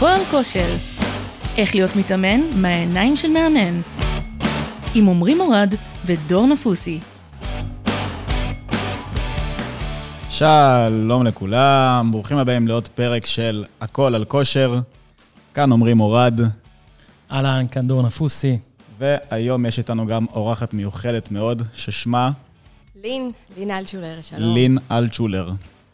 הכל על כושר. איך להיות מתאמן מהעיניים של מאמן. עם עמרי מורד ודור נפוסי. שלום לכולם, ברוכים הבאים לעוד פרק של הכל על כושר. כאן עמרי מורד, אהלן, כאן דור נפוסי. והיום יש איתנו גם אורחת מיוחדת מאוד, ששמה לין, לין אלטשולר, שלום. לין אלטשולר.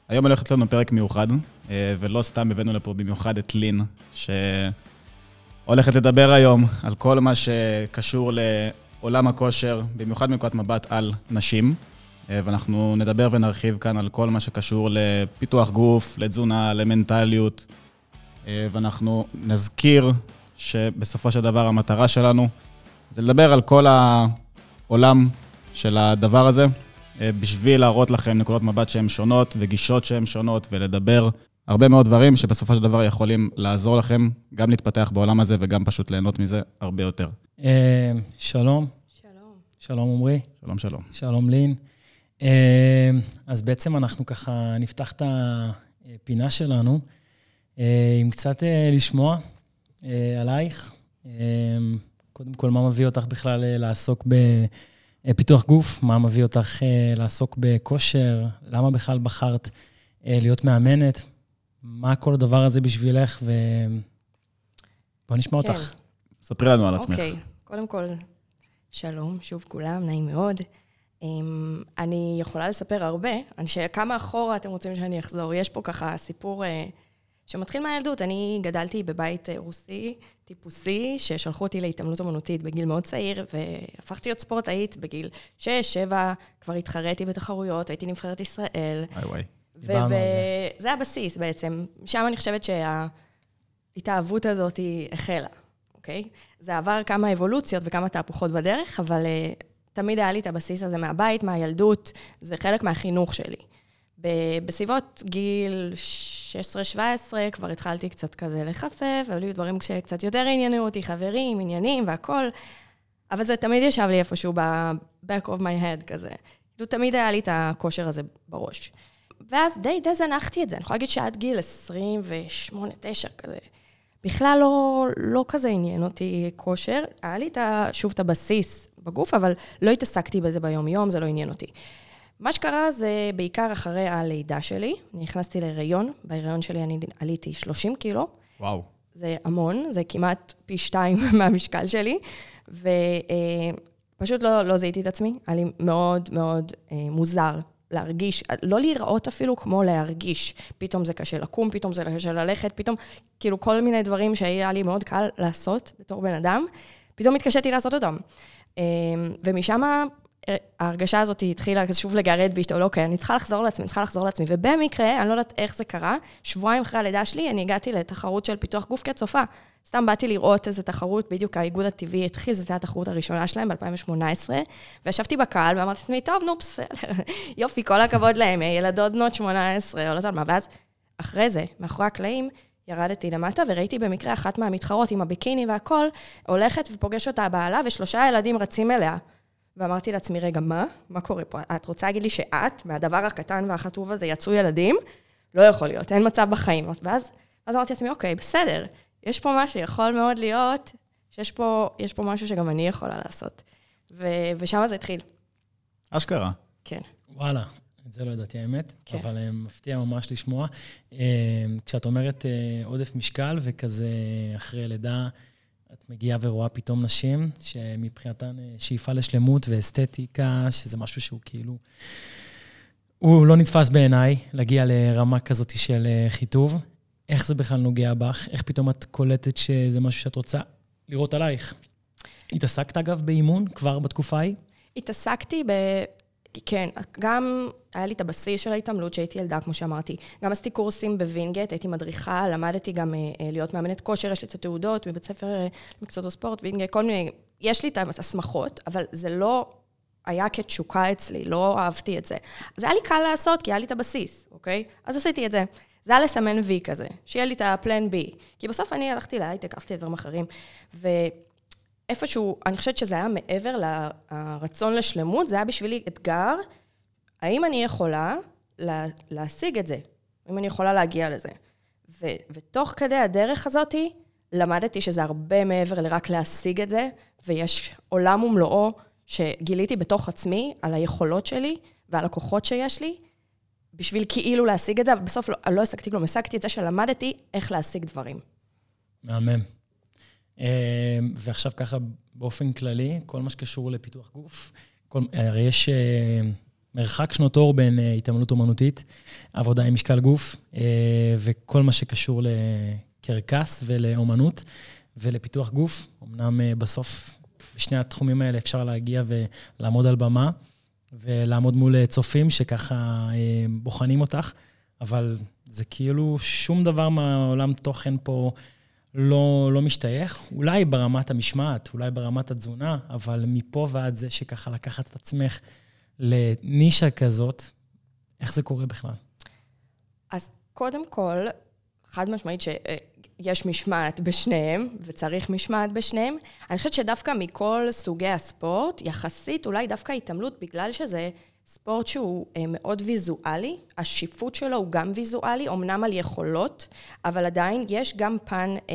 היום הולכת לנו פרק מיוחד, ולא סתם הבאנו לפה במיוחד את לין, שהולכת לדבר היום על כל מה שקשור לעולם הכושר, במיוחד מנקודת מבט על נשים. אה, ואנחנו נדבר ונרחיב כאן על כל מה שקשור לפיתוח גוף, לתזונה, למנטליות, אה, ואנחנו נזכיר שבסופו של דבר המטרה שלנו זה לדבר על כל העולם של הדבר הזה, אה, בשביל להראות לכם נקודות מבט שהן שונות וגישות שהן שונות, ולדבר הרבה מאוד דברים שבסופו של דבר יכולים לעזור לכם גם להתפתח בעולם הזה וגם פשוט ליהנות מזה הרבה יותר. אה, שלום, שלום. שלום עמרי, שלום, שלום. שלום לין. אה, אז בעצם אנחנו ככה נפתח את הפינה שלנו אה, עם קצת לשמוע עלייך. קודם כל, מה מביא אותך בכלל לעסוק בפיתוח גוף? מה מביא אותך לעסוק בכושר? למה בכלל בחרת להיות מאמנת? מה כל הדבר הזה בשבילך? ו... בוא נשמע כן. אותך. ספרי לנו על עצמך. אוקיי, קודם כל, שלום, שוב כולם, נעים מאוד. אמ, אני יכולה לספר הרבה, כמה אחורה אתם רוצים שאני אחזור? יש פה ככה סיפור אה, שמתחיל מהילדות. אני גדלתי בבית אה, רוסי, טיפוסי, ששלחו אותי להתעמלות אמנותית בגיל מאוד צעיר, והפכתי להיות ספורטאית בגיל 6-7, כבר התחרתי בתחרויות, הייתי נבחרת ישראל. וואי וואי. דיברנו על זה. וזה הבסיס בעצם. שם אני חושבת שההתאהבות הזאת היא החלה, אוקיי? זה עבר כמה אבולוציות וכמה תהפוכות בדרך, אבל uh, תמיד היה לי את הבסיס הזה מהבית, מהילדות, זה חלק מהחינוך שלי. ב- בסביבות גיל 16-17 כבר התחלתי קצת כזה לחפף, והיו לי דברים שקצת יותר עניינו אותי, חברים, עניינים והכול, אבל זה תמיד ישב לי איפשהו ב-back of my head כזה. כאילו, תמיד היה לי את הכושר הזה בראש. ואז די, די זנחתי את זה. אני יכולה להגיד שעד גיל 28-9 כזה, בכלל לא, לא כזה עניין אותי כושר. היה לי את ה, שוב את הבסיס בגוף, אבל לא התעסקתי בזה ביום-יום, זה לא עניין אותי. מה שקרה זה בעיקר אחרי הלידה שלי. נכנסתי להיריון, בהיריון שלי אני עליתי 30 קילו. וואו. זה המון, זה כמעט פי שתיים מהמשקל שלי, ופשוט לא, לא זיהיתי את עצמי. היה לי מאוד מאוד אה, מוזר להרגיש, לא להיראות אפילו כמו להרגיש. פתאום זה קשה לקום, פתאום זה קשה ללכת, פתאום, כאילו כל מיני דברים שהיה לי מאוד קל לעשות בתור בן אדם, פתאום התקשיתי לעשות אותם. אה, ומשם ההרגשה הזאת התחילה שוב לגרד בי, שאתה אוקיי, אני צריכה לחזור לעצמי, אני צריכה לחזור לעצמי. ובמקרה, אני לא יודעת איך זה קרה, שבועיים אחרי הלידה שלי, אני הגעתי לתחרות של פיתוח גוף כצופה. סתם באתי לראות איזה תחרות, בדיוק האיגוד הטבעי התחיל, זו הייתה התחרות הראשונה שלהם ב-2018, וישבתי בקהל ואמרתי לעצמי, טוב, נו, בסדר, יופי, כל הכבוד להם, ילדות בנות 18, או לא יודעת מה, ואז אחרי זה, מאחורי הקלעים, ירדתי למטה וראיתי במקרה אחת מהמתחרות עם הביקיני והכל, הולכת ופוגש אותה בעלה, ושלושה ילדים רצים אליה. ואמרתי לעצמי, רגע, מה? מה קורה פה? את רוצה להגיד לי שאת, מהדבר הקטן והחטוב הזה, יצאו ילדים? לא יכול להיות, אין מצב בחיים. ואז, ואז אמרתי לעצמי, אוקיי, בסדר, יש פה משהו, יכול מאוד להיות שיש פה, יש פה משהו שגם אני יכולה לעשות. ו, ושם זה התחיל, אשכרה. כן. וואלה, את זה לא ידעתי האמת, כן. אבל אה, מפתיע ממש לשמוע. אה, כשאת אומרת אה, עודף משקל וכזה אחרי לידה, את מגיעה ורואה פתאום נשים שמבחינתן אה, שאיפה לשלמות ואסתטיקה, שזה משהו שהוא כאילו... הוא לא נתפס בעיניי להגיע לרמה כזאת של אה, חיטוב. איך זה בכלל נוגע בך? איך פתאום את קולטת שזה משהו שאת רוצה לראות עלייך? התעסקת אגב באימון כבר בתקופה ההיא? התעסקתי ב... כן, גם היה לי את הבסיס של ההתעמלות שהייתי ילדה, כמו שאמרתי. גם עשיתי קורסים בווינגייט, הייתי מדריכה, למדתי גם אה, אה, להיות מאמנת כושר, יש לי את התעודות מבית ספר אה, למקצועות הספורט, וינגייט, כל מיני... יש לי את ההסמכות, אבל זה לא היה כתשוקה אצלי, לא אהבתי את זה. אז היה לי קל לעשות, כי היה לי את הבסיס, אוקיי? אז עשיתי את זה. זה היה לסמן וי כזה, שיהיה לי את ה plan B. כי בסוף אני הלכתי להייטק, הלכתי לדברים אחרים, ואיפשהו, אני חושבת שזה היה מעבר לרצון לשלמות, זה היה בשבילי אתגר, האם אני יכולה לה, להשיג את זה? האם אני יכולה להגיע לזה? ו, ותוך כדי הדרך הזאתי, למדתי שזה הרבה מעבר לרק להשיג את זה, ויש עולם ומלואו שגיליתי בתוך עצמי על היכולות שלי ועל הכוחות שיש לי, בשביל כאילו להשיג את זה, אבל בסוף לא, לא השגתי כלום, השגתי את זה שלמדתי איך להשיג דברים. מהמם. אה, ועכשיו ככה, באופן כללי, כל מה שקשור לפיתוח גוף, כל, הרי יש אה, מרחק שנות אור בין אה, התעמלות אומנותית, עבודה עם משקל גוף, וכל מה שקשור לקרקס ולאומנות ולפיתוח גוף. אמנם בסוף, בשני התחומים האלה אפשר להגיע ולעמוד על במה, ולעמוד מול צופים שככה בוחנים אותך, אבל זה כאילו שום דבר מהעולם תוכן פה לא, לא משתייך, אולי ברמת המשמעת, אולי ברמת התזונה, אבל מפה ועד זה שככה לקחת את עצמך לנישה כזאת, איך זה קורה בכלל? אז קודם כל, חד משמעית שיש משמעת בשניהם, וצריך משמעת בשניהם. אני חושבת שדווקא מכל סוגי הספורט, יחסית אולי דווקא התעמלות, בגלל שזה ספורט שהוא אה, מאוד ויזואלי, השיפוט שלו הוא גם ויזואלי, אמנם על יכולות, אבל עדיין יש גם פן אה,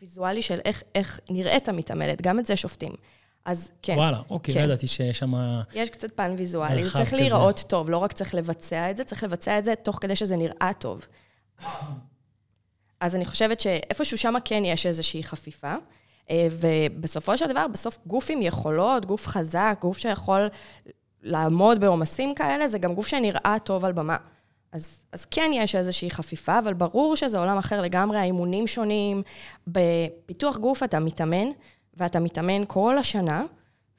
ויזואלי של איך, איך נראית המתעמלת, גם את זה שופטים. אז כן. וואלה, אוקיי, לא כן. לא ידעתי שיש שם... יש קצת פן ויזואלי, זה צריך כזה. להיראות טוב, לא רק צריך לבצע את זה, צריך לבצע את זה תוך כדי שזה נראה טוב. אז אני חושבת שאיפשהו שם כן יש איזושהי חפיפה. אה, ובסופו של דבר, בסוף גוף עם יכולות, גוף חזק, גוף שיכול לעמוד בעומסים כאלה, זה גם גוף שנראה טוב על במה. אז, אז כן יש איזושהי חפיפה, אבל ברור שזה עולם אחר לגמרי, האימונים שונים. בפיתוח גוף אתה מתאמן, ואתה מתאמן כל השנה,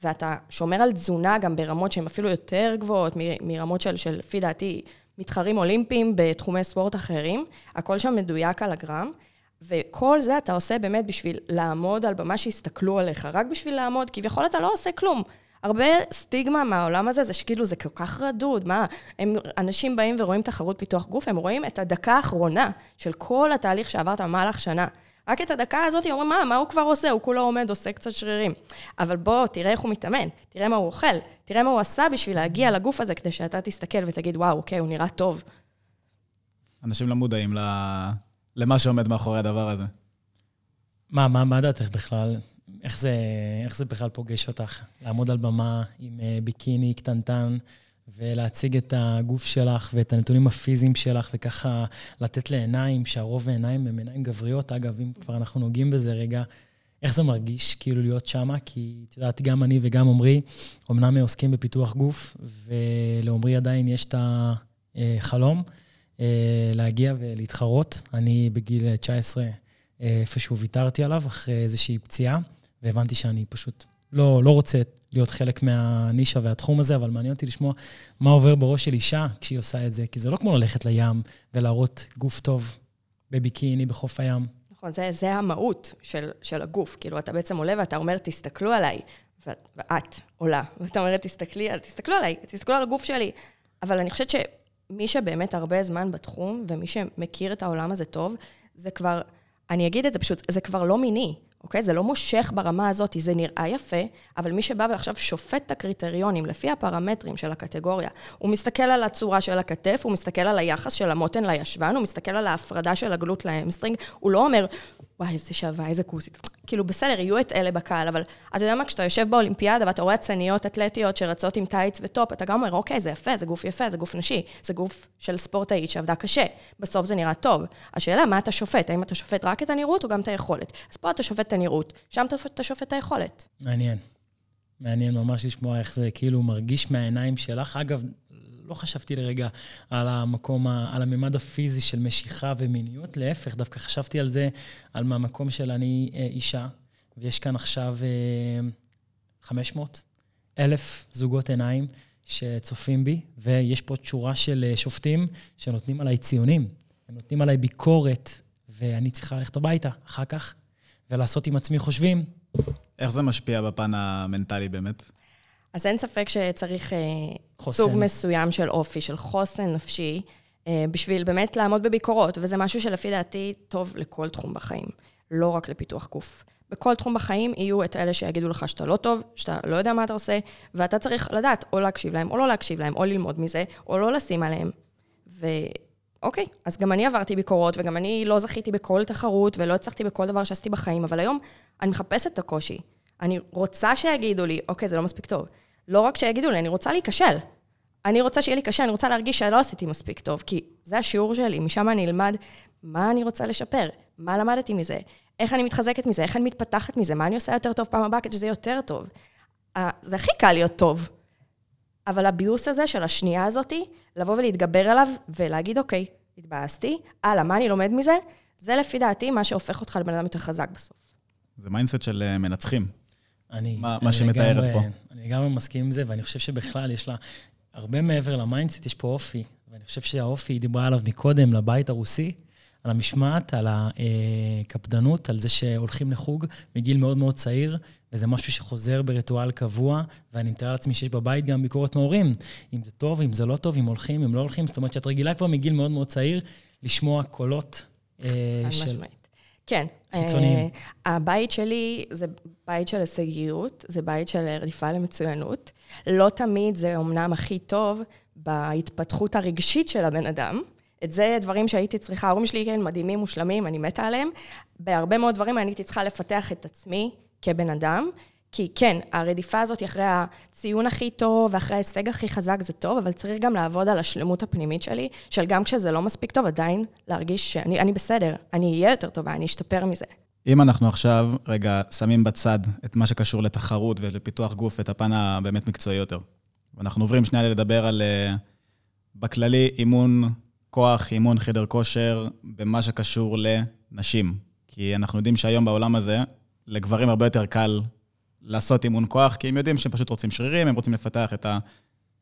ואתה שומר על תזונה גם ברמות שהן אפילו יותר גבוהות מרמות של, של לפי דעתי, מתחרים אולימפיים בתחומי ספורט אחרים. הכל שם מדויק על הגרם. וכל זה אתה עושה באמת בשביל לעמוד על במה שיסתכלו עליך, רק בשביל לעמוד, כביכול אתה לא עושה כלום. הרבה סטיגמה מהעולם הזה, זה שכאילו זה כל כך רדוד, מה, הם, אנשים באים ורואים תחרות פיתוח גוף, הם רואים את הדקה האחרונה של כל התהליך שעברת במהלך שנה. רק את הדקה הזאת אומרים, מה, מה הוא כבר עושה? הוא כולו עומד, עושה קצת שרירים. אבל בוא, תראה איך הוא מתאמן, תראה מה הוא אוכל, תראה מה הוא עשה בשביל להגיע לגוף הזה, כדי שאתה תסתכל ותגיד, וואו, אוקיי, הוא נראה טוב. אנשים לא מודעים למה שעומד מאחורי הדבר הזה. מה, מה, מה דעתך בכלל? איך זה, איך זה בכלל פוגש אותך? לעמוד על במה עם אה, ביקיני קטנטן ולהציג את הגוף שלך ואת הנתונים הפיזיים שלך, וככה לתת לעיניים, שהרוב העיניים הם עיניים גבריות. אגב, אם כבר אנחנו נוגעים בזה רגע, איך זה מרגיש כאילו להיות שמה? כי את יודעת, גם אני וגם עמרי, אמנם עוסקים בפיתוח גוף, ולעמרי עדיין יש את החלום אה, להגיע ולהתחרות. אני בגיל 19 אה, איפשהו ויתרתי עליו אחרי איזושהי פציעה. והבנתי שאני פשוט לא, לא רוצה להיות חלק מהנישה והתחום הזה, אבל מעניין אותי לשמוע מה עובר בראש של אישה כשהיא עושה את זה, כי זה לא כמו ללכת לים ולהראות גוף טוב בביקיני בחוף הים. נכון, זה, זה המהות של, של הגוף. כאילו, אתה בעצם עולה ואתה אומר, תסתכלו עליי, ואת עולה, ואתה אומרת, תסתכלי, תסתכלו עליי, תסתכלו על הגוף שלי. אבל אני חושבת שמי שבאמת הרבה זמן בתחום, ומי שמכיר את העולם הזה טוב, זה כבר, אני אגיד את זה פשוט, זה כבר לא מיני. אוקיי? זה לא מושך ברמה הזאת, זה נראה יפה, אבל מי שבא ועכשיו שופט את הקריטריונים לפי הפרמטרים של הקטגוריה, הוא מסתכל על הצורה של הכתף, הוא מסתכל על היחס של המותן לישבן, הוא מסתכל על ההפרדה של ה glutes ל hamstring, הוא לא אומר, וואי, איזה שווה, איזה כוסית. כאילו, בסדר, יהיו את אלה בקהל, אבל אתה יודע מה, כשאתה יושב באולימפיאדה ואתה רואה אצניות אתלטיות שרצות עם טייץ וטופ, אתה גם אומר, אוקיי, זה יפה, זה גוף יפה, זה גוף נשי, זה גוף של ספורטאית שעבדה קשה. בסוף זה נראה טוב. השאלה, מה אתה שופט? האם אתה שופט רק את הנראות או גם את היכולת? אז פה אתה שופט את הנראות, שם אתה שופט את היכולת. מעניין. מעניין ממש לשמוע איך זה כאילו מרגיש מהעיניים שלך. אגב, לא חשבתי לרגע על המקום, על הממד הפיזי של משיכה ומיניות, להפך, דווקא חשבתי על זה, על מהמקום של אני אה, אישה, ויש כאן עכשיו 500 אה, אלף זוגות עיניים שצופים בי, ויש פה שורה של אה, שופטים שנותנים עליי ציונים, הם נותנים עליי ביקורת, ואני צריכה ללכת הביתה אחר כך ולעשות עם עצמי חושבים. איך זה משפיע בפן המנטלי באמת? אז אין ספק שצריך חוסן. סוג מסוים של אופי, של חוסן נפשי, בשביל באמת לעמוד בביקורות, וזה משהו שלפי דעתי טוב לכל תחום בחיים, לא רק לפיתוח גוף. בכל תחום בחיים יהיו את אלה שיגידו לך שאתה לא טוב, שאתה לא יודע מה אתה עושה, ואתה צריך לדעת או להקשיב להם או לא להקשיב להם, או ללמוד מזה, או לא לשים עליהם. אוקיי, אז גם אני עברתי ביקורות, וגם אני לא זכיתי בכל תחרות, ולא הצלחתי בכל דבר שעשיתי בחיים, אבל היום אני מחפשת את הקושי. אני רוצה שיגידו לי, אוקיי, זה לא מספיק טוב. לא רק שיגידו לי, אני רוצה להיכשל. אני רוצה שיהיה לי קשה, אני רוצה להרגיש שלא עשיתי מספיק טוב, כי זה השיעור שלי, משם אני אלמד מה אני רוצה לשפר, מה למדתי מזה, איך אני מתחזקת מזה, איך אני מתפתחת מזה, מה אני עושה יותר טוב פעם הבאה כדי שזה יהיה יותר טוב. זה הכי קל להיות טוב. אבל הביאוס הזה של השנייה הזאתי, לבוא ולהתגבר עליו ולהגיד, אוקיי, התבאסתי, הלאה, מה אני לומד מזה? זה לפי דעתי מה שהופך אותך לבן אדם יותר חזק בסוף. זה mindset של אה, מנצחים. אני, מה, אני מה שמתארת פה. אני לגמרי מסכים עם זה, ואני חושב שבכלל יש לה, הרבה מעבר ל mindset, יש פה אופי. ואני חושב שהאופי, היא דיברה עליו מקודם, לבית הרוסי, על המשמעת, על הקפדנות, על זה שהולכים לחוג מגיל מאוד מאוד צעיר, וזה משהו שחוזר בריטואל קבוע, ואני מתאר לעצמי שיש בבית גם ביקורת מהורים, אם זה טוב, אם זה לא טוב, אם הולכים, אם לא הולכים, זאת אומרת שאת רגילה כבר מגיל מאוד מאוד צעיר לשמוע קולות אה, של... משמעית. כן. חיצוניים. Uh, הבית שלי זה בית של הישגיות, זה בית של רדיפה למצוינות. לא תמיד זה אומנם הכי טוב בהתפתחות הרגשית של הבן אדם. את זה דברים שהייתי צריכה, ההורים שלי כן מדהימים, מושלמים, אני מתה עליהם. בהרבה מאוד דברים אני הייתי צריכה לפתח את עצמי כבן אדם, כי כן, הרדיפה הזאת אחרי הציון הכי טוב ואחרי ההישג הכי חזק זה טוב, אבל צריך גם לעבוד על השלמות הפנימית שלי, של גם כשזה לא מספיק טוב, עדיין להרגיש שאני אני בסדר, אני אהיה יותר טובה, אני אשתפר מזה. אם אנחנו עכשיו, רגע, שמים בצד את מה שקשור לתחרות ולפיתוח גוף, את הפן הבאמת מקצועי יותר, ואנחנו עוברים שנייה לדבר על, uh, בכללי, אימון כוח, אימון חדר כושר, במה שקשור לנשים. כי אנחנו יודעים שהיום בעולם הזה, לגברים הרבה יותר קל לעשות אימון כוח, כי הם יודעים שהם פשוט רוצים שרירים, הם רוצים לפתח את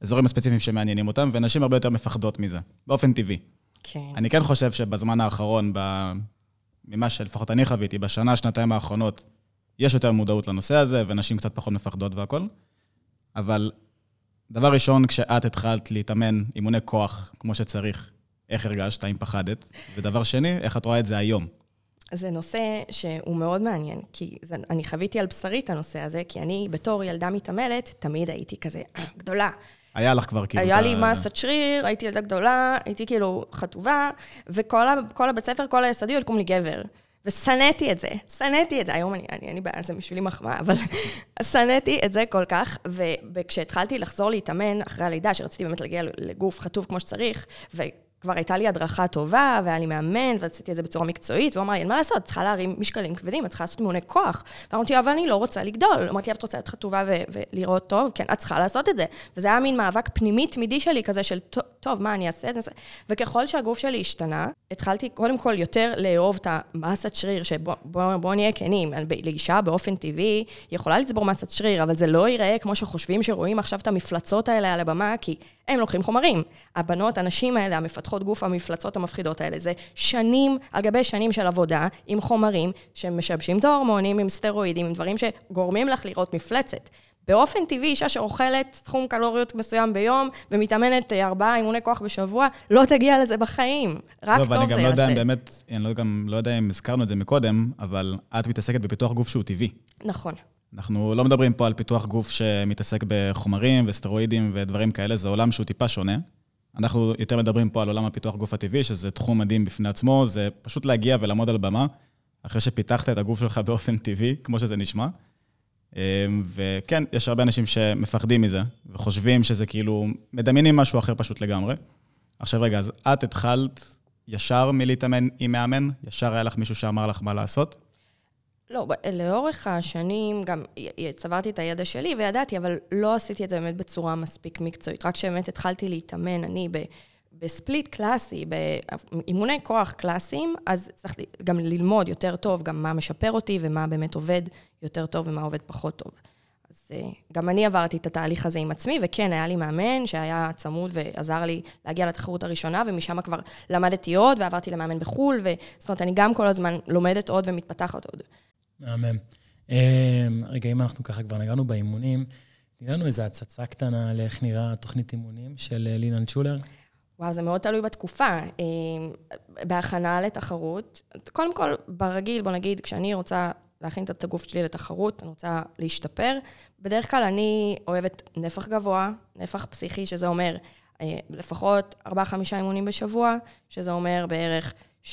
האזורים הספציפיים שמעניינים אותם, ונשים הרבה יותר מפחדות מזה, באופן טבעי. כן. אני כן חושב שבזמן האחרון, ב... ממה שלפחות אני חוויתי, בשנה, שנתיים האחרונות, יש יותר מודעות לנושא הזה, ונשים קצת פחות מפחדות והכול. אבל דבר ראשון, כשאת התחלת להתאמן אימוני כוח כמו שצריך, איך הרגשת, האם פחדת? ודבר שני, איך את רואה את זה היום? זה נושא שהוא מאוד מעניין, כי זה, אני חוויתי על בשרי את הנושא הזה, כי אני בתור ילדה מתעמלת, תמיד הייתי כזה אה, גדולה. היה לך כבר כאילו... היה לי מסת שריר, הייתי ילדה גדולה, הייתי כאילו חטובה, וכל הבית ספר, כל היסודי, יקום לי גבר. ושנאתי את זה, שנאתי את זה. היום אני, אני, לי בעיה, זה בשבילי מחמאה, אבל שנאתי את זה כל כך. וכשהתחלתי לחזור להתאמן אחרי הלידה, שרציתי באמת להגיע לגוף חטוב כמו שצריך, כבר הייתה לי הדרכה טובה, והיה לי מאמן, ועשיתי את זה בצורה מקצועית, והוא אמר לי, אין מה לעשות, את צריכה להרים משקלים כבדים, את צריכה לעשות אימוני כוח. ואמרתי, אבל אני לא רוצה לגדול. אמרתי, את רוצה להיות חטובה ולראות טוב? כן, את צריכה לעשות את זה. וזה היה מין מאבק פנימי תמידי שלי כזה של, טוב, מה אני אעשה את זה? וככל שהגוף שלי השתנה, התחלתי קודם כל יותר לאהוב את המסת שריר, שבואו נהיה כנים, לאישה באופן טבעי יכולה לצבור מסת שריר, אבל זה לא ייראה כמו שחושבים שרואים עכשיו את המפלצות האלה על הבמה, כי הם לוקחים חומרים. הבנות, הנשים האלה, המפתחות גוף, המפלצות המפחידות האלה, זה שנים על גבי שנים של עבודה עם חומרים שמשבשים את ההורמונים, עם סטרואידים, עם דברים שגורמים לך לראות מפלצת. באופן טבעי, אישה שאוכלת סכום קלוריות מסוים ביום ומתאמנת ארבעה אימוני כוח בשבוע, לא תגיע לזה בחיים. רק לא, טוב זה יעשה. ואני גם לא יודע אם באמת, אני לא, גם לא יודע אם הזכרנו את זה מקודם, אבל את מתעסקת בפיתוח גוף שהוא טבעי. נכון. אנחנו לא מדברים פה על פיתוח גוף שמתעסק בחומרים וסטרואידים ודברים כאלה, זה עולם שהוא טיפה שונה. אנחנו יותר מדברים פה על עולם הפיתוח גוף הטבעי, שזה תחום מדהים בפני עצמו, זה פשוט להגיע ולעמוד על במה, אחרי שפיתחת את הגוף שלך באופן טבעי, כמו שזה נשמע. אמ, וכן, יש הרבה אנשים שמפחדים מזה, וחושבים שזה כאילו, מדמיינים משהו אחר פשוט לגמרי. עכשיו רגע, אז את התחלת ישר מלהתאמן עם מאמן? ישר היה לך מישהו שאמר לך מה לעשות? לא, לאורך השנים גם צברתי את הידע שלי וידעתי, אבל לא עשיתי את זה באמת בצורה מספיק מקצועית. רק כשבאמת התחלתי להתאמן, אני ב... בספליט קלאסי, באימוני כוח קלאסיים, אז צריך גם ללמוד יותר טוב גם מה משפר אותי ומה באמת עובד יותר טוב ומה עובד פחות טוב. אז אה, גם אני עברתי את התהליך הזה עם עצמי, וכן, היה לי מאמן שהיה צמוד ועזר לי להגיע לתחרות הראשונה, ומשם כבר למדתי עוד ועברתי למאמן בחו"ל, וזאת אומרת, אני גם כל הזמן לומדת עוד ומתפתחת עוד. מהמם. אמ, רגע, אם אנחנו ככה כבר נגענו באימונים, תני לנו איזו הצצה קטנה לאיך נראה תוכנית אימונים של אה, לינן צ'ולר. וואו, זה מאוד תלוי בתקופה. אמ, בהכנה לתחרות, קודם כל, ברגיל, בוא נגיד, כשאני רוצה להכין את הגוף שלי לתחרות, אני רוצה להשתפר, בדרך כלל אני אוהבת נפח גבוה, נפח פסיכי, שזה אומר אה, לפחות 4-5 אימונים בשבוע, שזה אומר בערך 7-8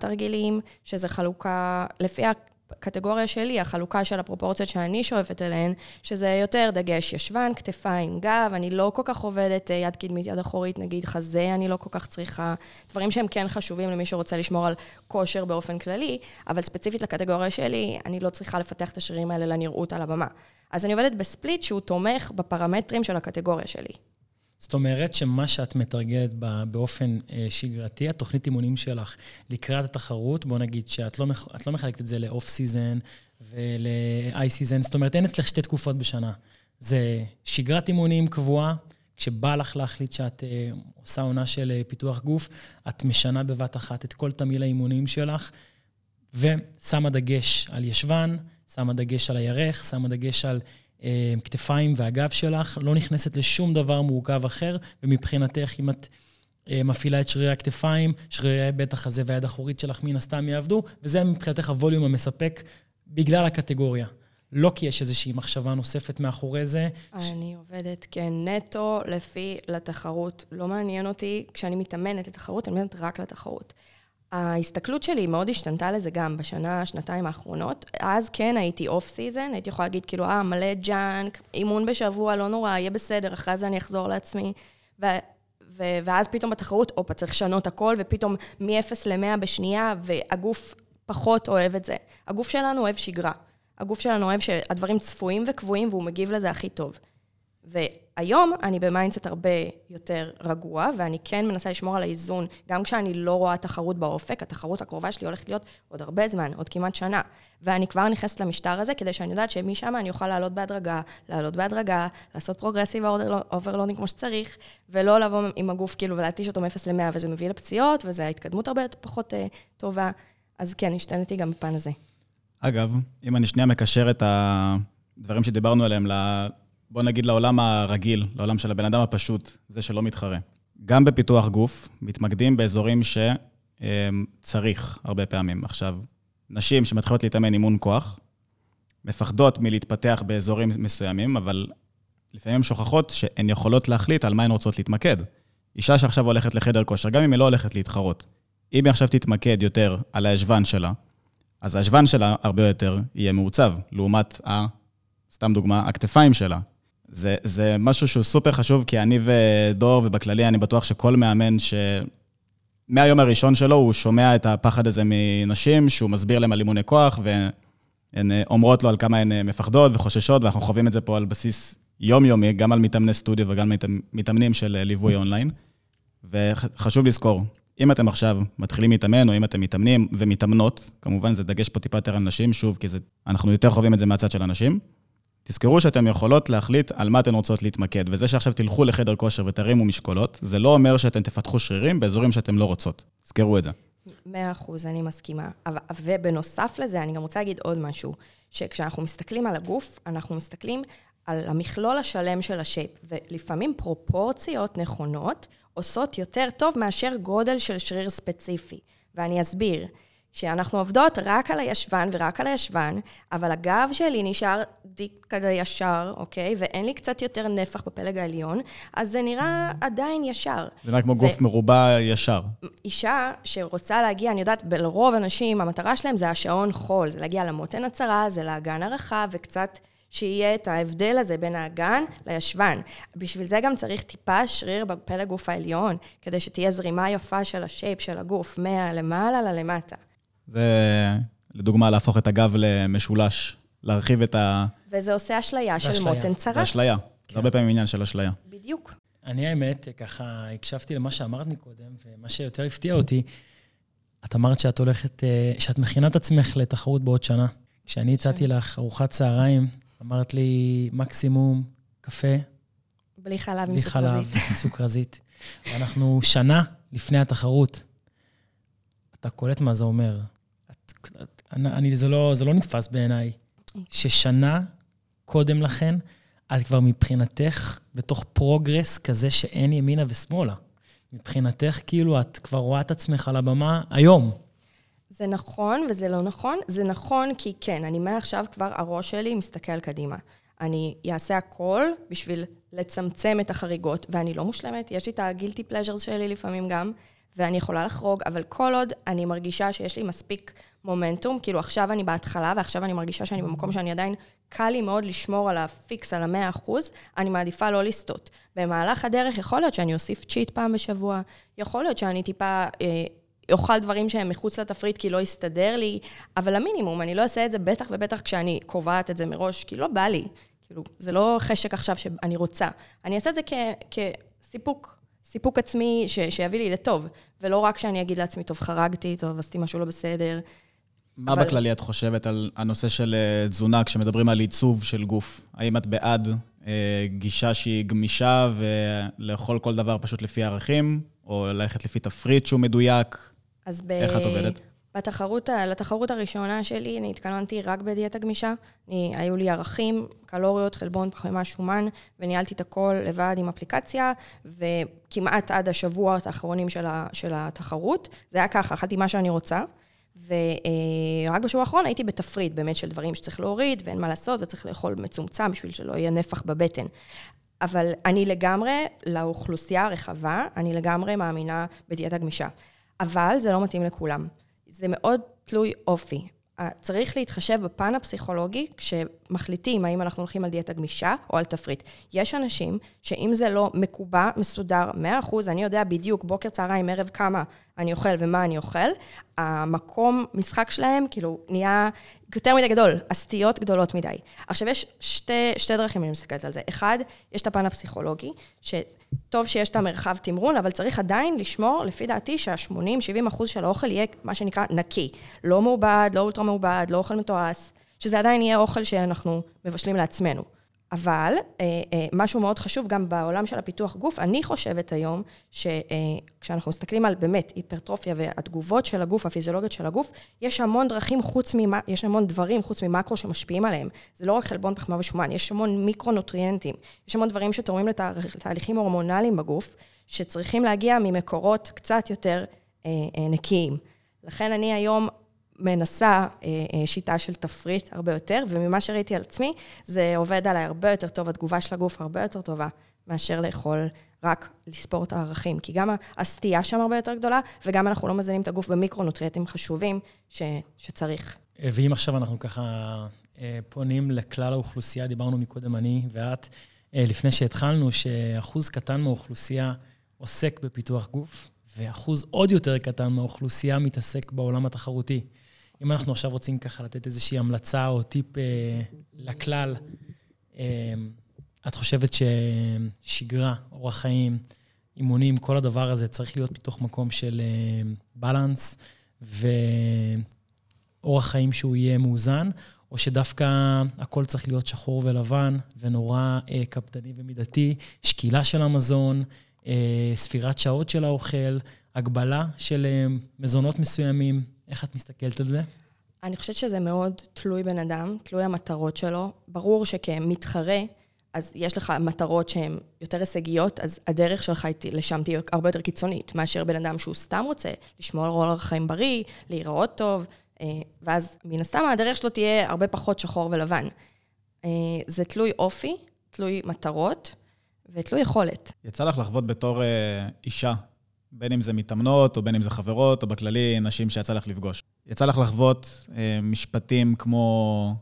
תרגילים, שזה חלוקה, לפי הקטגוריה שלי, החלוקה של הפרופורציות שאני שואפת אליהן, שזה יותר דגש ישבן, כתפיים, גב, אני לא כל כך עובדת אה, יד קדמית, יד אחורית, נגיד חזה, אני לא כל כך צריכה, דברים שהם כן חשובים למי שרוצה לשמור על כושר באופן כללי, אבל ספציפית לקטגוריה שלי, אני לא צריכה לפתח את השרירים האלה לנראות על הבמה. אז אני עובדת ב split שהוא תומך בפרמטרים של הקטגוריה שלי. זאת אומרת שמה שאת מתרגלת באופן אה, שגרתי, התוכנית אימונים שלך לקראת התחרות, בוא נגיד שאת לא, לא מחלקת את זה ל off season ול in season, זאת אומרת, אין אצלך שתי תקופות בשנה. זה שגרת אימונים קבועה, כשבא לך להחליט שאת אה, עושה עונה של אה, פיתוח גוף, את משנה בבת אחת את כל תמהיל האימונים שלך, ושמה דגש על ישבן, שמה דגש על הירך, שמה דגש על כתפיים והגב שלך, לא נכנסת לשום דבר מורכב אחר, ומבחינתך, אם את אה, מפעילה את שרירי הכתפיים, שרירי בית החזה והיד האחורית שלך מן הסתם יעבדו, וזה מבחינתך הווליום המספק בגלל הקטגוריה. לא כי יש איזושהי מחשבה נוספת מאחורי זה. אני עובדת כנטו לפי לתחרות. לא מעניין אותי, כשאני מתאמנת לתחרות, אני מתאמנת רק לתחרות. ההסתכלות שלי מאוד השתנתה לזה גם בשנה, שנתיים האחרונות. אז כן הייתי off season, הייתי יכולה להגיד כאילו, אה, מלא junk, אימון בשבוע, לא נורא, יהיה בסדר, אחרי זה אני אחזור לעצמי. ו- ו- ואז פתאום בתחרות, הופה, צריך לשנות הכל, ופתאום מ-0 ל-100 בשנייה, והגוף פחות אוהב את זה. הגוף שלנו אוהב שגרה. הגוף שלנו אוהב שהדברים צפויים וקבועים, והוא מגיב לזה הכי טוב. והיום אני ב mindset הרבה יותר רגוע, ואני כן מנסה לשמור על האיזון, גם כשאני לא רואה תחרות באופק, התחרות הקרובה שלי הולכת להיות עוד הרבה זמן, עוד כמעט שנה. ואני כבר נכנסת למשטר הזה, כדי שאני יודעת שמשם אני אוכל לעלות בהדרגה, לעלות בהדרגה, לעשות progressive overloading כמו שצריך, ולא לבוא עם הגוף כאילו ולהתיש אותו מ-0 ל-100, וזה מביא לפציעות, וזו ההתקדמות הרבה פחות אה, טובה. אז כן, השתנתי גם בפן הזה. אגב, אם אני שנייה מקשר את הדברים שדיברנו עליהם בוא נגיד לעולם הרגיל, לעולם של הבן אדם הפשוט, זה שלא מתחרה. גם בפיתוח גוף, מתמקדים באזורים שצריך הרבה פעמים. עכשיו, נשים שמתחילות להתאמן אימון כוח, מפחדות מלהתפתח באזורים מסוימים, אבל לפעמים שוכחות שהן יכולות להחליט על מה הן רוצות להתמקד. אישה שעכשיו הולכת לחדר כושר, גם אם היא לא הולכת להתחרות, אם היא עכשיו תתמקד יותר על הישבן שלה, אז הישבן שלה הרבה יותר יהיה מעוצב, לעומת, ה, סתם דוגמה, הכתפיים שלה. זה, זה משהו שהוא סופר חשוב, כי אני ודור, ובכללי אני בטוח שכל מאמן ש... מהיום הראשון שלו הוא שומע את הפחד הזה מנשים, שהוא מסביר להם על אימוני כוח, והן אומרות לו על כמה הן מפחדות וחוששות, ואנחנו חווים את זה פה על בסיס יומיומי, גם על מתאמני סטודיו וגם מתאמנים של אה, ליווי אונליין. וחשוב לזכור, אם אתם עכשיו מתחילים להתאמן, או אם אתם מתאמנים ומתאמנות, כמובן זה דגש פה טיפה יותר על נשים, שוב, כי זה, אנחנו יותר חווים את זה מהצד של הנשים. תזכרו שאתן יכולות להחליט על מה אתן רוצות להתמקד, וזה שעכשיו תלכו לחדר כושר ותרימו משקולות, זה לא אומר שאתן תפתחו שרירים באזורים שאתן לא רוצות. תזכרו את זה. מאה אחוז, אני מסכימה. ובנוסף לזה, אני גם רוצה להגיד עוד משהו, שכשאנחנו מסתכלים על הגוף, אנחנו מסתכלים על המכלול השלם של השייפ, ולפעמים פרופורציות נכונות עושות יותר טוב מאשר גודל של שריר ספציפי. ואני אסביר. שאנחנו עובדות רק על הישבן ורק על הישבן, אבל הגב שלי נשאר דיק כזה ישר, אוקיי? ואין לי קצת יותר נפח בפלג העליון, אז זה נראה עדיין ישר. זה נראה כמו גוף מרובע ישר. אישה שרוצה להגיע, אני יודעת, לרוב אנשים, המטרה שלהם זה השעון חול, זה להגיע למותן הצרה, זה לאגן הרחב, וקצת שיהיה את ההבדל הזה בין האגן לישבן. בשביל זה גם צריך טיפה שריר בפלג גוף העליון, כדי שתהיה זרימה יפה של השייפ של הגוף, מהלמעלה ללמטה. זה, לדוגמה, להפוך את הגב למשולש, להרחיב את ה... וזה עושה אשליה של מותן צרה. זה אשליה. זה הרבה פעמים עניין של אשליה. בדיוק. אני האמת, ככה הקשבתי למה שאמרת מקודם, ומה שיותר הפתיע אותי, את אמרת שאת הולכת, אה, שאת מכינה את עצמך לתחרות בעוד שנה. כשאני הצעתי כן. לך ארוחת צהריים, אמרת לי מקסימום קפה. בלי חלב עם סוכרזית. בלי חלב עם סוכרזית. ואנחנו שנה לפני התחרות. אתה קולט מה זה אומר. אני, זה, לא, זה לא נתפס בעיניי, ששנה קודם לכן, את כבר מבחינתך בתוך progress כזה שאין ימינה ושמאלה. מבחינתך, כאילו, את כבר רואה את עצמך על הבמה היום. זה נכון וזה לא נכון. זה נכון כי כן, אני מעכשיו כבר, הראש שלי מסתכל קדימה. אני אעשה הכל בשביל לצמצם את החריגות, ואני לא מושלמת, יש לי את ה guilty pleasure שלי לפעמים גם, ואני יכולה לחרוג, אבל כל עוד אני מרגישה שיש לי מספיק מומנטום, כאילו עכשיו אני בהתחלה, ועכשיו אני מרגישה שאני במקום שאני עדיין, קל לי מאוד לשמור על ה fix, על המאה אחוז, אני מעדיפה לא לסטות. במהלך הדרך יכול להיות שאני אוסיף cheat פעם בשבוע, יכול להיות שאני טיפה... אה, אוכל דברים שהם מחוץ לתפריט כי לא יסתדר לי, אבל המינימום, אני לא אעשה את זה בטח ובטח כשאני קובעת את זה מראש, כי לא בא לי. כאילו, זה לא חשק עכשיו שאני רוצה. אני אעשה את זה כ- כסיפוק, סיפוק עצמי ש- שיביא לי לטוב, ולא רק שאני אגיד לעצמי, טוב, חרגתי, טוב, עשיתי משהו לא בסדר. מה אבל- בכללי את חושבת על הנושא של אה, תזונה כשמדברים על עיצוב של גוף? האם את בעד אה, גישה שהיא גמישה ולאכול כל דבר פשוט לפי ערכים, או ללכת לפי תפריט שהוא מדויק? אז ב... איך את עובדת? בתחרות, לתחרות הראשונה שלי, אני התכוננתי רק בדיאטה גמישה. אני, היו לי ערכים, קלוריות, חלבון, פחמימה, שומן, וניהלתי את הכל לבד עם אפליקציה, וכמעט עד השבועות האחרונים של, ה, של התחרות. זה היה ככה, אכלתי מה שאני רוצה. ורק בשבוע האחרון הייתי בתפריט באמת של דברים שצריך להוריד, ואין מה לעשות, וצריך לאכול מצומצם בשביל שלא יהיה נפח בבטן. אבל אני לגמרי, לאוכלוסייה הרחבה, אני לגמרי מאמינה בדיאטה גמישה. אבל זה לא מתאים לכולם. זה מאוד תלוי אופי. צריך להתחשב בפן הפסיכולוגי כשמחליטים האם אנחנו הולכים על דיאטה גמישה או על תפריט. יש אנשים שאם זה לא מקובע, מסודר, 100%, אני יודע בדיוק בוקר, צהריים, ערב, כמה אני אוכל ומה אני אוכל, המקום משחק שלהם כאילו נהיה יותר מדי גדול, הסטיות גדולות מדי. עכשיו, יש שתי, שתי דרכים אני מסתכלת על זה. אחד, יש את הפן הפסיכולוגי, שטוב שיש את המרחב תמרון, אבל צריך עדיין לשמור, לפי דעתי, שה-80-70 אחוז של האוכל יהיה מה שנקרא נקי. לא מעובד, לא אולטרה מעובד, לא אוכל מתועש, שזה עדיין יהיה אוכל שאנחנו מבשלים לעצמנו. אבל אה, אה, משהו מאוד חשוב, גם בעולם של הפיתוח גוף, אני חושבת היום, שכשאנחנו מסתכלים על באמת היפרטרופיה והתגובות של הגוף, הפיזיולוגיות של הגוף, יש המון דרכים חוץ ממה, יש המון דברים חוץ ממקרו שמשפיעים עליהם. זה לא רק חלבון פחמה ושומן, יש המון מיקרונוטריאנטים, יש המון דברים שתורמים לתה, לתהליכים הורמונליים בגוף, שצריכים להגיע ממקורות קצת יותר אה, אה, נקיים. לכן אני היום מנסה אה, אה, שיטה של תפריט הרבה יותר, וממה שראיתי על עצמי, זה עובד עליי הרבה יותר טוב, התגובה של הגוף הרבה יותר טובה, מאשר לאכול רק לספור את הערכים. כי גם הסטייה שם הרבה יותר גדולה, וגם אנחנו לא מזינים את הגוף במיקרונוטריאטים חשובים ש, שצריך. ואם עכשיו אנחנו ככה אה, פונים לכלל האוכלוסייה, דיברנו מקודם אני ואת, אה, לפני שהתחלנו, שאחוז קטן מהאוכלוסייה עוסק בפיתוח גוף, ואחוז עוד יותר קטן מהאוכלוסייה מתעסק בעולם התחרותי. אם אנחנו עכשיו רוצים ככה לתת איזושהי המלצה או טיפ אה, לכלל, אה, את חושבת ששגרה, אורח חיים, אימונים, כל הדבר הזה צריך להיות מתוך מקום של אה, בלנס ואורח חיים שהוא יהיה מאוזן, או שדווקא הכל צריך להיות שחור ולבן ונורא אה, קפדני ומידתי, שקילה של המזון, אה, ספירת שעות של האוכל, הגבלה של אה, מזונות מסוימים. איך את מסתכלת על זה? אני חושבת שזה מאוד תלוי בן אדם, תלוי המטרות שלו. ברור שכמתחרה, אז יש לך מטרות שהן יותר הישגיות, אז הדרך שלך לשם תהיה הרבה יותר קיצונית, מאשר בן אדם שהוא סתם רוצה לשמור על אורח חיים בריא, להיראות טוב, אה, ואז מן הסתם הדרך שלו תהיה הרבה פחות שחור ולבן. אה, זה תלוי אופי, תלוי מטרות ותלוי יכולת. יצא לך לחוות בתור אישה, בין אם זה מתאמנות, או בין אם זה חברות, או בכללי נשים שיצא לך לפגוש. יצא לך לחוות אה, משפטים כמו,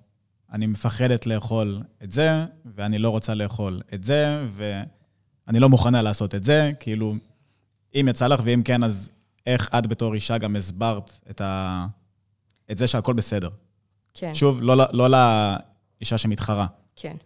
אני מפחדת לאכול את זה, ואני לא רוצה לאכול את זה, ואני לא מוכנה לעשות את זה. כאילו, אם יצא לך, ואם כן, אז איך את בתור אישה גם הסברת את, ה... את זה שהכל בסדר? כן. שוב, לא, לא לאישה שמתחרה. כן.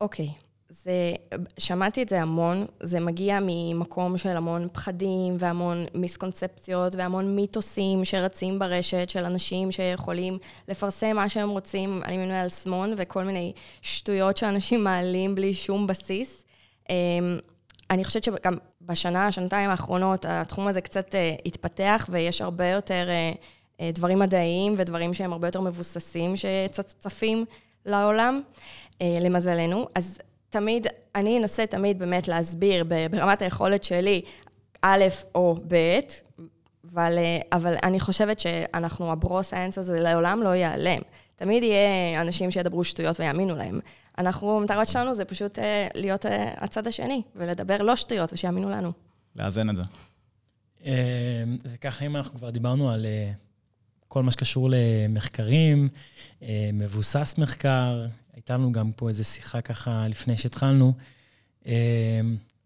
אוקיי, זה, שמעתי את זה המון, זה מגיע ממקום של המון פחדים והמון מיסקונספציות והמון מיתוסים שרצים ברשת של אנשים שיכולים לפרסם מה שהם רוצים על ימין ועל שמאל וכל מיני שטויות שאנשים מעלים בלי שום בסיס. אמ, אני חושבת שגם בשנה, שנתיים האחרונות, התחום הזה קצת אה, התפתח ויש הרבה יותר אה, אה, דברים מדעיים ודברים שהם הרבה יותר מבוססים שצפים לעולם, למזלנו. אז תמיד, אני אנסה תמיד באמת להסביר ברמת היכולת שלי, א' או ב', אבל, אה, אבל אני חושבת שאנחנו, הברו-סיינס הזה לעולם לא ייעלם. תמיד יהיה אנשים שידברו שטויות ויאמינו להם. אנחנו, המטרה שלנו זה פשוט אה, להיות אה, הצד השני, ולדבר לא שטויות ושיאמינו לנו. לאזן את זה. וככה, אם אנחנו כבר דיברנו על כל מה שקשור למחקרים, מבוסס מחקר, הייתה לנו גם פה איזו שיחה ככה לפני שהתחלנו.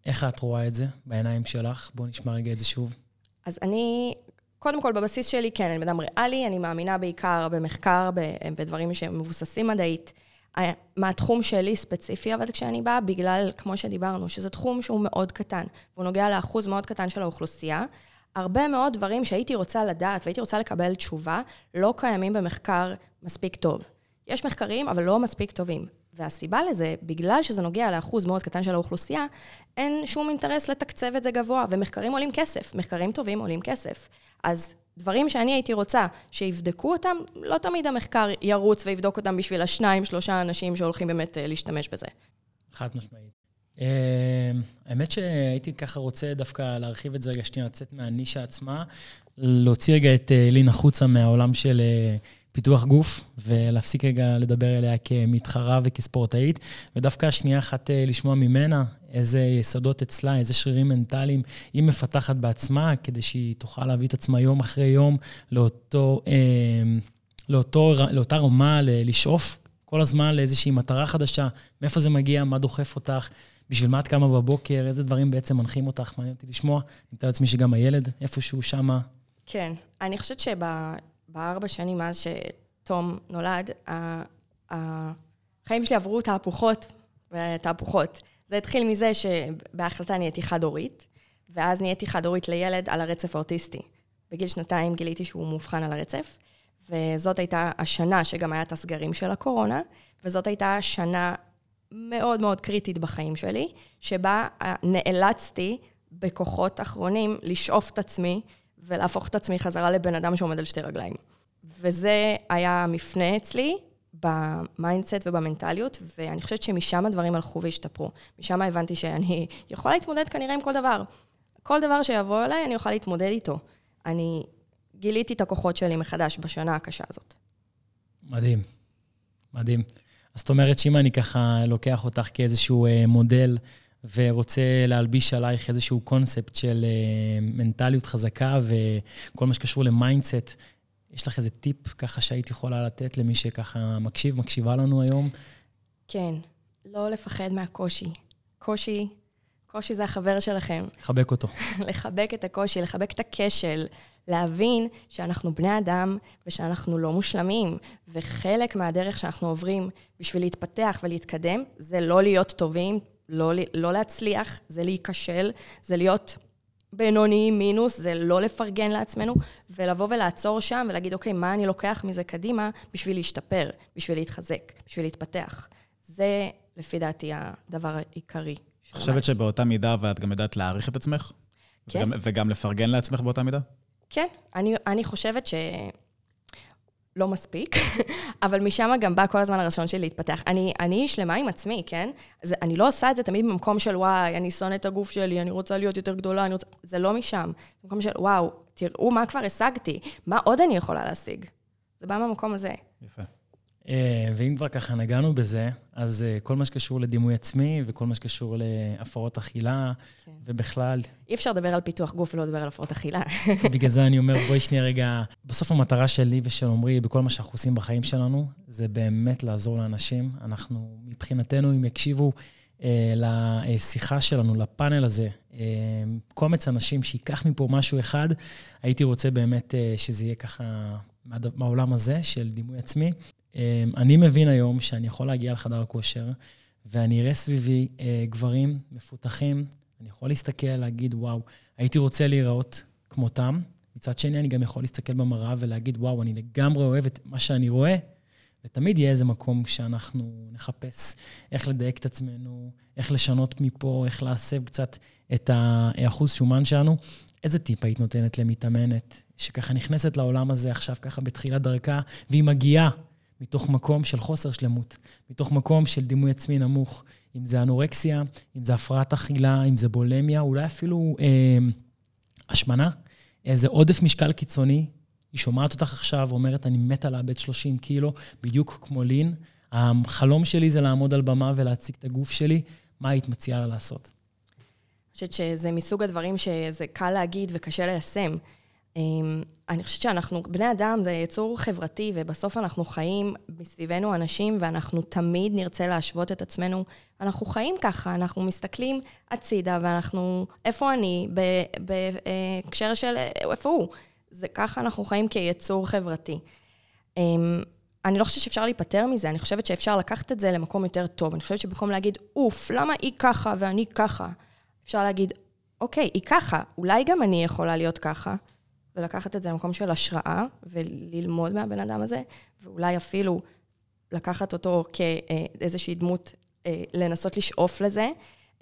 איך את רואה את זה בעיניים שלך? בואו נשמע רגע את זה שוב. אז אני, קודם כל, בבסיס שלי, כן, אני בן אדם ריאלי, אני מאמינה בעיקר במחקר, בדברים שהם מבוססים מדעית. מהתחום שלי ספציפי, אבל כשאני באה, בגלל, כמו שדיברנו, שזה תחום שהוא מאוד קטן, והוא נוגע לאחוז מאוד קטן של האוכלוסייה, הרבה מאוד דברים שהייתי רוצה לדעת והייתי רוצה לקבל תשובה, לא קיימים במחקר מספיק טוב. יש מחקרים, אבל לא מספיק טובים. והסיבה לזה, בגלל שזה נוגע לאחוז מאוד קטן של האוכלוסייה, אין שום אינטרס לתקצב את זה גבוה, ומחקרים עולים כסף, מחקרים טובים עולים כסף. אז דברים שאני הייתי רוצה שיבדקו אותם, לא תמיד המחקר ירוץ ויבדוק אותם בשביל השניים, שלושה אנשים שהולכים באמת אה, להשתמש בזה. חד משמעית. Uh, האמת שהייתי ככה רוצה דווקא להרחיב את זה רגע שנייה, לצאת מהנישה עצמה, להוציא רגע את uh, לין החוצה מהעולם של... Uh, פיתוח גוף, ולהפסיק רגע לדבר אליה כמתחרה וכספורטאית, ודווקא שנייה אחת אה, לשמוע ממנה איזה יסודות אצלה, איזה שרירים מנטליים היא מפתחת בעצמה, כדי שהיא תוכל להביא את עצמה יום אחרי יום לאותו, אה, לאותו, לאותה רמה, לשאוף כל הזמן לאיזושהי מטרה חדשה, מאיפה זה מגיע, מה דוחף אותך, בשביל מה את קמה בבוקר, איזה דברים בעצם מנחים אותך, מעניין אותי לשמוע. אני מתאר לעצמי שגם הילד, איפשהו שמה. כן, אני חושבת שב... בארבע שנים מאז שתום נולד, החיים שלי עברו תהפוכות ותהפוכות. זה התחיל מזה שבהחלטה נהייתי חד-הורית, ואז נהייתי חד-הורית לילד על הרצף האוטיסטי. בגיל שנתיים גיליתי שהוא מאובחן על הרצף, וזאת הייתה השנה שגם היה את הסגרים של הקורונה, וזאת הייתה שנה מאוד מאוד קריטית בחיים שלי, שבה נאלצתי בכוחות אחרונים לשאוף את עצמי ולהפוך את עצמי חזרה לבן אדם שעומד על שתי רגליים. וזה היה המפנה אצלי ב mindset ובמנטליות, ואני חושבת שמשם הדברים הלכו והשתפרו. משם הבנתי שאני יכולה להתמודד כנראה עם כל דבר. כל דבר שיבוא אליי, אני אוכל להתמודד איתו. אני גיליתי את הכוחות שלי מחדש בשנה הקשה הזאת. מדהים, מדהים. אז זאת אומרת שאם אני ככה לוקח אותך כאיזשהו אה, מודל ורוצה להלביש עלייך איזשהו קונספט של אה, מנטליות חזקה וכל מה שקשור ל mindset. יש לך איזה טיפ ככה שהיית יכולה לתת למי שככה מקשיב, מקשיבה לנו היום? כן, לא לפחד מהקושי. קושי, קושי זה החבר שלכם. לחבק אותו. לחבק את הקושי, לחבק את הכשל, להבין שאנחנו בני אדם ושאנחנו לא מושלמים, וחלק מהדרך שאנחנו עוברים בשביל להתפתח ולהתקדם, זה לא להיות טובים, לא, לא להצליח, זה להיכשל, זה להיות בינוני מינוס, זה לא לפרגן לעצמנו, ולבוא ולעצור שם ולהגיד, אוקיי, מה אני לוקח מזה קדימה בשביל להשתפר, בשביל להתחזק, בשביל להתפתח. זה, לפי דעתי, הדבר העיקרי. את חושבת שבאותה מידה ואת גם יודעת להעריך את עצמך? כן. וגם, וגם לפרגן לעצמך באותה מידה? כן, אני, אני חושבת ש... לא מספיק, אבל משם גם בא כל הזמן הרצון שלי להתפתח. אני, אני שלמה עם עצמי, כן? אז אני לא עושה את זה תמיד במקום של וואי, אני שונא את הגוף שלי, אני רוצה להיות יותר גדולה, אני רוצה... זה לא משם. זה במקום של וואו, תראו מה כבר השגתי, מה עוד אני יכולה להשיג. זה בא מהמקום הזה. יפה. אה, ואם כבר ככה נגענו בזה, אז אה, כל מה שקשור לדימוי עצמי וכל מה שקשור להפרעות אכילה, כן. ובכלל... אי אפשר לדבר על פיתוח גוף ולא לדבר על הפרעות אכילה. בגלל זה אני אומר, בואי שנייה רגע, בסוף המטרה שלי ושל עמרי, בכל מה שאנחנו עושים בחיים שלנו, זה באמת לעזור לאנשים. אנחנו, מבחינתנו, אם יקשיבו אה, לשיחה שלנו, לפאנל הזה, אה, קומץ אנשים שייקח מפה משהו אחד, הייתי רוצה באמת אה, שזה יהיה ככה מהעולם הזה של דימוי עצמי. אמ, אני מבין היום שאני יכול להגיע לחדר כושר, ואני אראה סביבי אה, גברים מפותחים, אני יכול להסתכל, להגיד, וואו, הייתי רוצה להיראות כמותם. מצד שני, אני גם יכול להסתכל במראה ולהגיד, וואו, אני לגמרי אוהב את מה שאני רואה, ותמיד יהיה איזה מקום שאנחנו נחפש איך לדייק את עצמנו, איך לשנות מפה, איך להסב קצת את האחוז שומן שלנו. איזה טיפ היית נותנת למתאמנת, שככה נכנסת לעולם הזה עכשיו, ככה בתחילת דרכה, והיא מגיעה מתוך מקום של חוסר שלמות, מתוך מקום של דימוי עצמי נמוך, אם זה אנורקסיה, אם זה הפרעת אכילה, אם זה בולמיה, אולי אפילו אה, השמנה. איזה עודף משקל קיצוני, היא שומעת אותך עכשיו, אומרת, אני מתה לאבד 30 קילו, בדיוק כמו לין. החלום שלי זה לעמוד על במה ולהציג את הגוף שלי, מה היית מציעה לה לעשות? חושבת שזה מסוג הדברים שזה קל להגיד וקשה ליישם. אמ, אני חושבת שאנחנו, בני אדם זה יצור חברתי, ובסוף אנחנו חיים מסביבנו אנשים, ואנחנו תמיד נרצה להשוות את עצמנו. אנחנו חיים ככה, אנחנו מסתכלים הצידה, ואנחנו, איפה אני, בהקשר של איפה הוא. זה ככה אנחנו חיים כיצור חברתי. אמ, אני לא חושבת שאפשר להיפטר מזה, אני חושבת שאפשר לקחת את זה למקום יותר טוב. אני חושבת שבמקום להגיד, אוף, למה היא ככה ואני ככה? אפשר להגיד, אוקיי, היא ככה, אולי גם אני יכולה להיות ככה, ולקחת את זה למקום של השראה, וללמוד מהבן אדם הזה, ואולי אפילו לקחת אותו כאיזושהי דמות, אה, לנסות לשאוף לזה.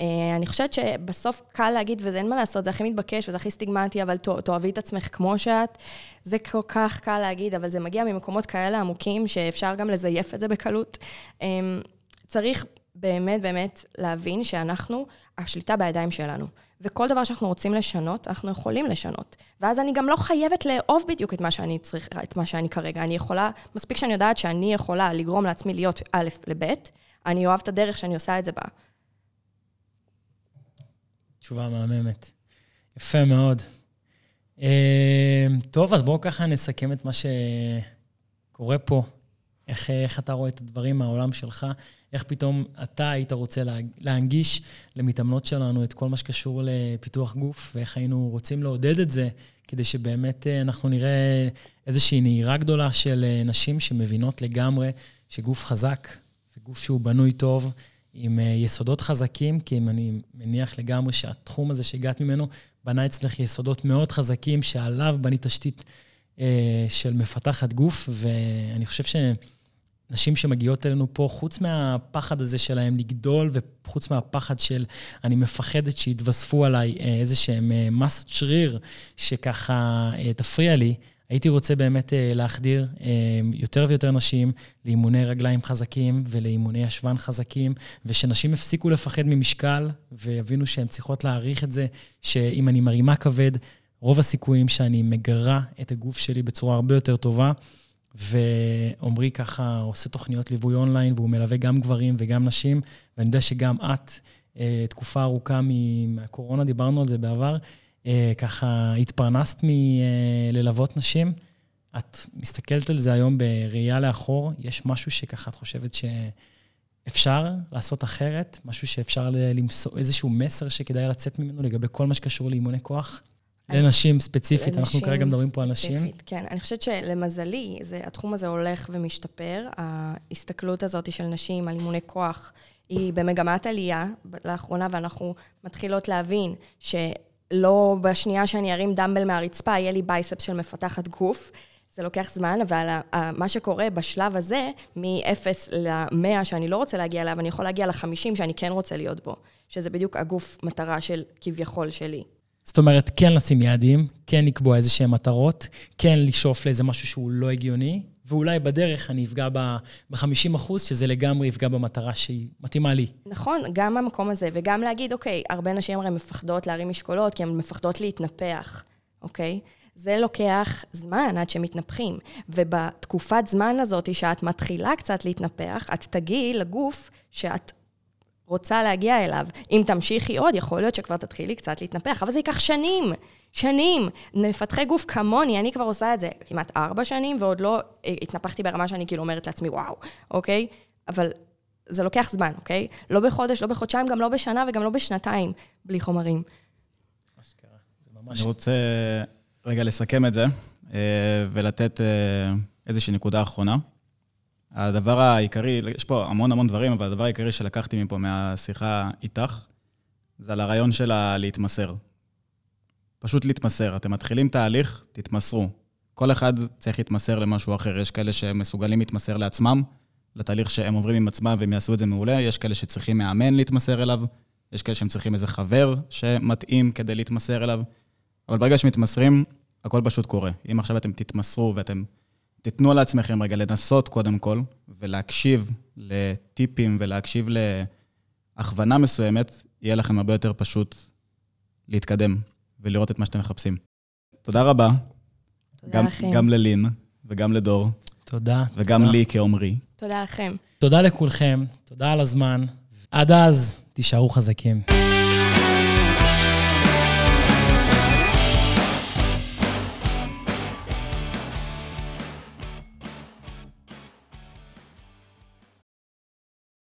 אה, אני חושבת שבסוף קל להגיד, וזה אין מה לעשות, זה הכי מתבקש וזה הכי סטיגמטי, אבל תאהבי את עצמך כמו שאת. זה כל כך קל להגיד, אבל זה מגיע ממקומות כאלה עמוקים, שאפשר גם לזייף את זה בקלות. אמ, צריך באמת באמת להבין שאנחנו, השליטה בידיים שלנו. וכל דבר שאנחנו רוצים לשנות, אנחנו יכולים לשנות. ואז אני גם לא חייבת לאהוב בדיוק את מה שאני צריכה, את מה שאני כרגע. אני יכולה, מספיק שאני יודעת שאני יכולה לגרום לעצמי להיות א' לב', אני אוהב את הדרך שאני עושה את זה בה. תשובה מהממת. יפה מאוד. אה, טוב, אז בואו ככה נסכם את מה שקורה פה. איך, איך אתה רואה את הדברים מהעולם שלך? איך פתאום אתה היית רוצה להנגיש למתאמנות שלנו את כל מה שקשור לפיתוח גוף, ואיך היינו רוצים לעודד את זה, כדי שבאמת אה, אנחנו נראה איזושהי נהירה גדולה של אה, נשים שמבינות לגמרי שגוף חזק וגוף שהוא בנוי טוב, עם אה, יסודות חזקים, כי אם אני מניח לגמרי שהתחום הזה שהגעת ממנו בנה אצלך יסודות מאוד חזקים, שעליו בנית תשתית של מפתחת גוף, ואני חושב שנשים שמגיעות אלינו פה, חוץ מהפחד הזה שלהם לגדול, וחוץ מהפחד של אני מפחדת שיתווספו עליי אה, איזה שהם אה, מסת שריר שככה אה, תפריע לי, הייתי רוצה באמת להחדיר יותר ויותר נשים לאימוני רגליים חזקים ולאימוני ישבן חזקים, ושנשים יפסיקו לפחד ממשקל ויבינו שהן צריכות להעריך את זה, שאם אני מרימה כבד, רוב הסיכויים שאני מגרה את הגוף שלי בצורה הרבה יותר טובה. ועמרי ככה עושה תוכניות ליווי אונליין, והוא מלווה גם גברים וגם נשים, ואני יודע שגם את, אה, תקופה ארוכה מהקורונה, דיברנו על זה בעבר, אה, ככה התפרנסת מללוות נשים. את מסתכלת על זה היום בראייה לאחור, יש משהו שככה את חושבת שאפשר לעשות אחרת? משהו שאפשר למצוא, איזשהו מסר שכדאי לצאת ממנו לגבי כל מה שקשור לאימוני כוח? לנשים ספציפית, אנחנו כרגע מדברים פה על נשים. כן, אני חושבת שלמזלי, זה, התחום הזה הולך ומשתפר. ההסתכלות הזאת של נשים על אימוני כוח היא במגמת עלייה לאחרונה, ואנחנו מתחילות להבין ש... לא בשנייה שאני ארים דמבל מהרצפה, יהיה לי בייספס של מפתחת גוף. זה לוקח זמן, אבל מה שקורה בשלב הזה, מ-0 ל-100 שאני לא רוצה להגיע אליו, אני יכול להגיע ל-50 שאני כן רוצה להיות בו, שזה בדיוק הגוף מטרה של כביכול שלי. זאת אומרת, כן לשים יעדים, כן לקבוע איזה שהן מטרות, כן לשאוף לאיזה משהו שהוא לא הגיוני, ואולי בדרך אני אפגע ב-50 אחוז, שזה לגמרי יפגע במטרה שהיא מתאימה לי. נכון, גם המקום הזה, וגם להגיד, אוקיי, הרבה נשים הרי מפחדות להרים משקולות, כי הן מפחדות להתנפח, אוקיי? זה לוקח זמן עד שמתנפחים. ובתקופת זמן הזאת, שאת מתחילה קצת להתנפח, את תגיעי לגוף שאת רוצה להגיע אליו. אם תמשיכי עוד, יכול להיות שכבר תתחילי קצת להתנפח, אבל זה ייקח שנים. שנים. מפתחי גוף כמוני, אני כבר עושה את זה כמעט ארבע שנים, ועוד לא אה, התנפחתי ברמה שאני כאילו אומרת לעצמי, וואו, אוקיי? אבל זה לוקח זמן, אוקיי? לא בחודש, לא בחודשיים, גם לא בשנה וגם לא בשנתיים, בלי חומרים. אני רוצה רגע לסכם את זה אה, ולתת אה, איזושהי נקודה אחרונה. הדבר העיקרי, יש פה המון המון דברים, אבל הדבר העיקרי שלקחתי מפה מהשיחה איתך, זה על הרעיון של להתמסר. פשוט להתמסר. אתם מתחילים תהליך, תתמסרו. כל אחד צריך להתמסר למשהו אחר. יש כאלה שמסוגלים להתמסר לעצמם, לתהליך שהם עוברים עם עצמם והם יעשו את זה מעולה. יש כאלה שצריכים מאמן להתמסר אליו. יש כאלה שהם צריכים איזה חבר שמתאים כדי להתמסר אליו. אבל ברגע שמתמסרים, הכל פשוט קורה. אם עכשיו אתם תתמסרו ואתם תיתנו לעצמכם רגע לנסות קודם כל, ולהקשיב לטיפים ולהקשיב להכוונה מסוימת, יהיה לכם הרבה יותר פשוט להתקדם. ולראות את מה שאתם מחפשים. תודה רבה. תודה גם, לכם. גם ללין וגם לדור, תודה. וגם תודה. לי כעומרי. תודה לכם. תודה לכולכם, תודה על הזמן. עד אז, תישארו חזקים.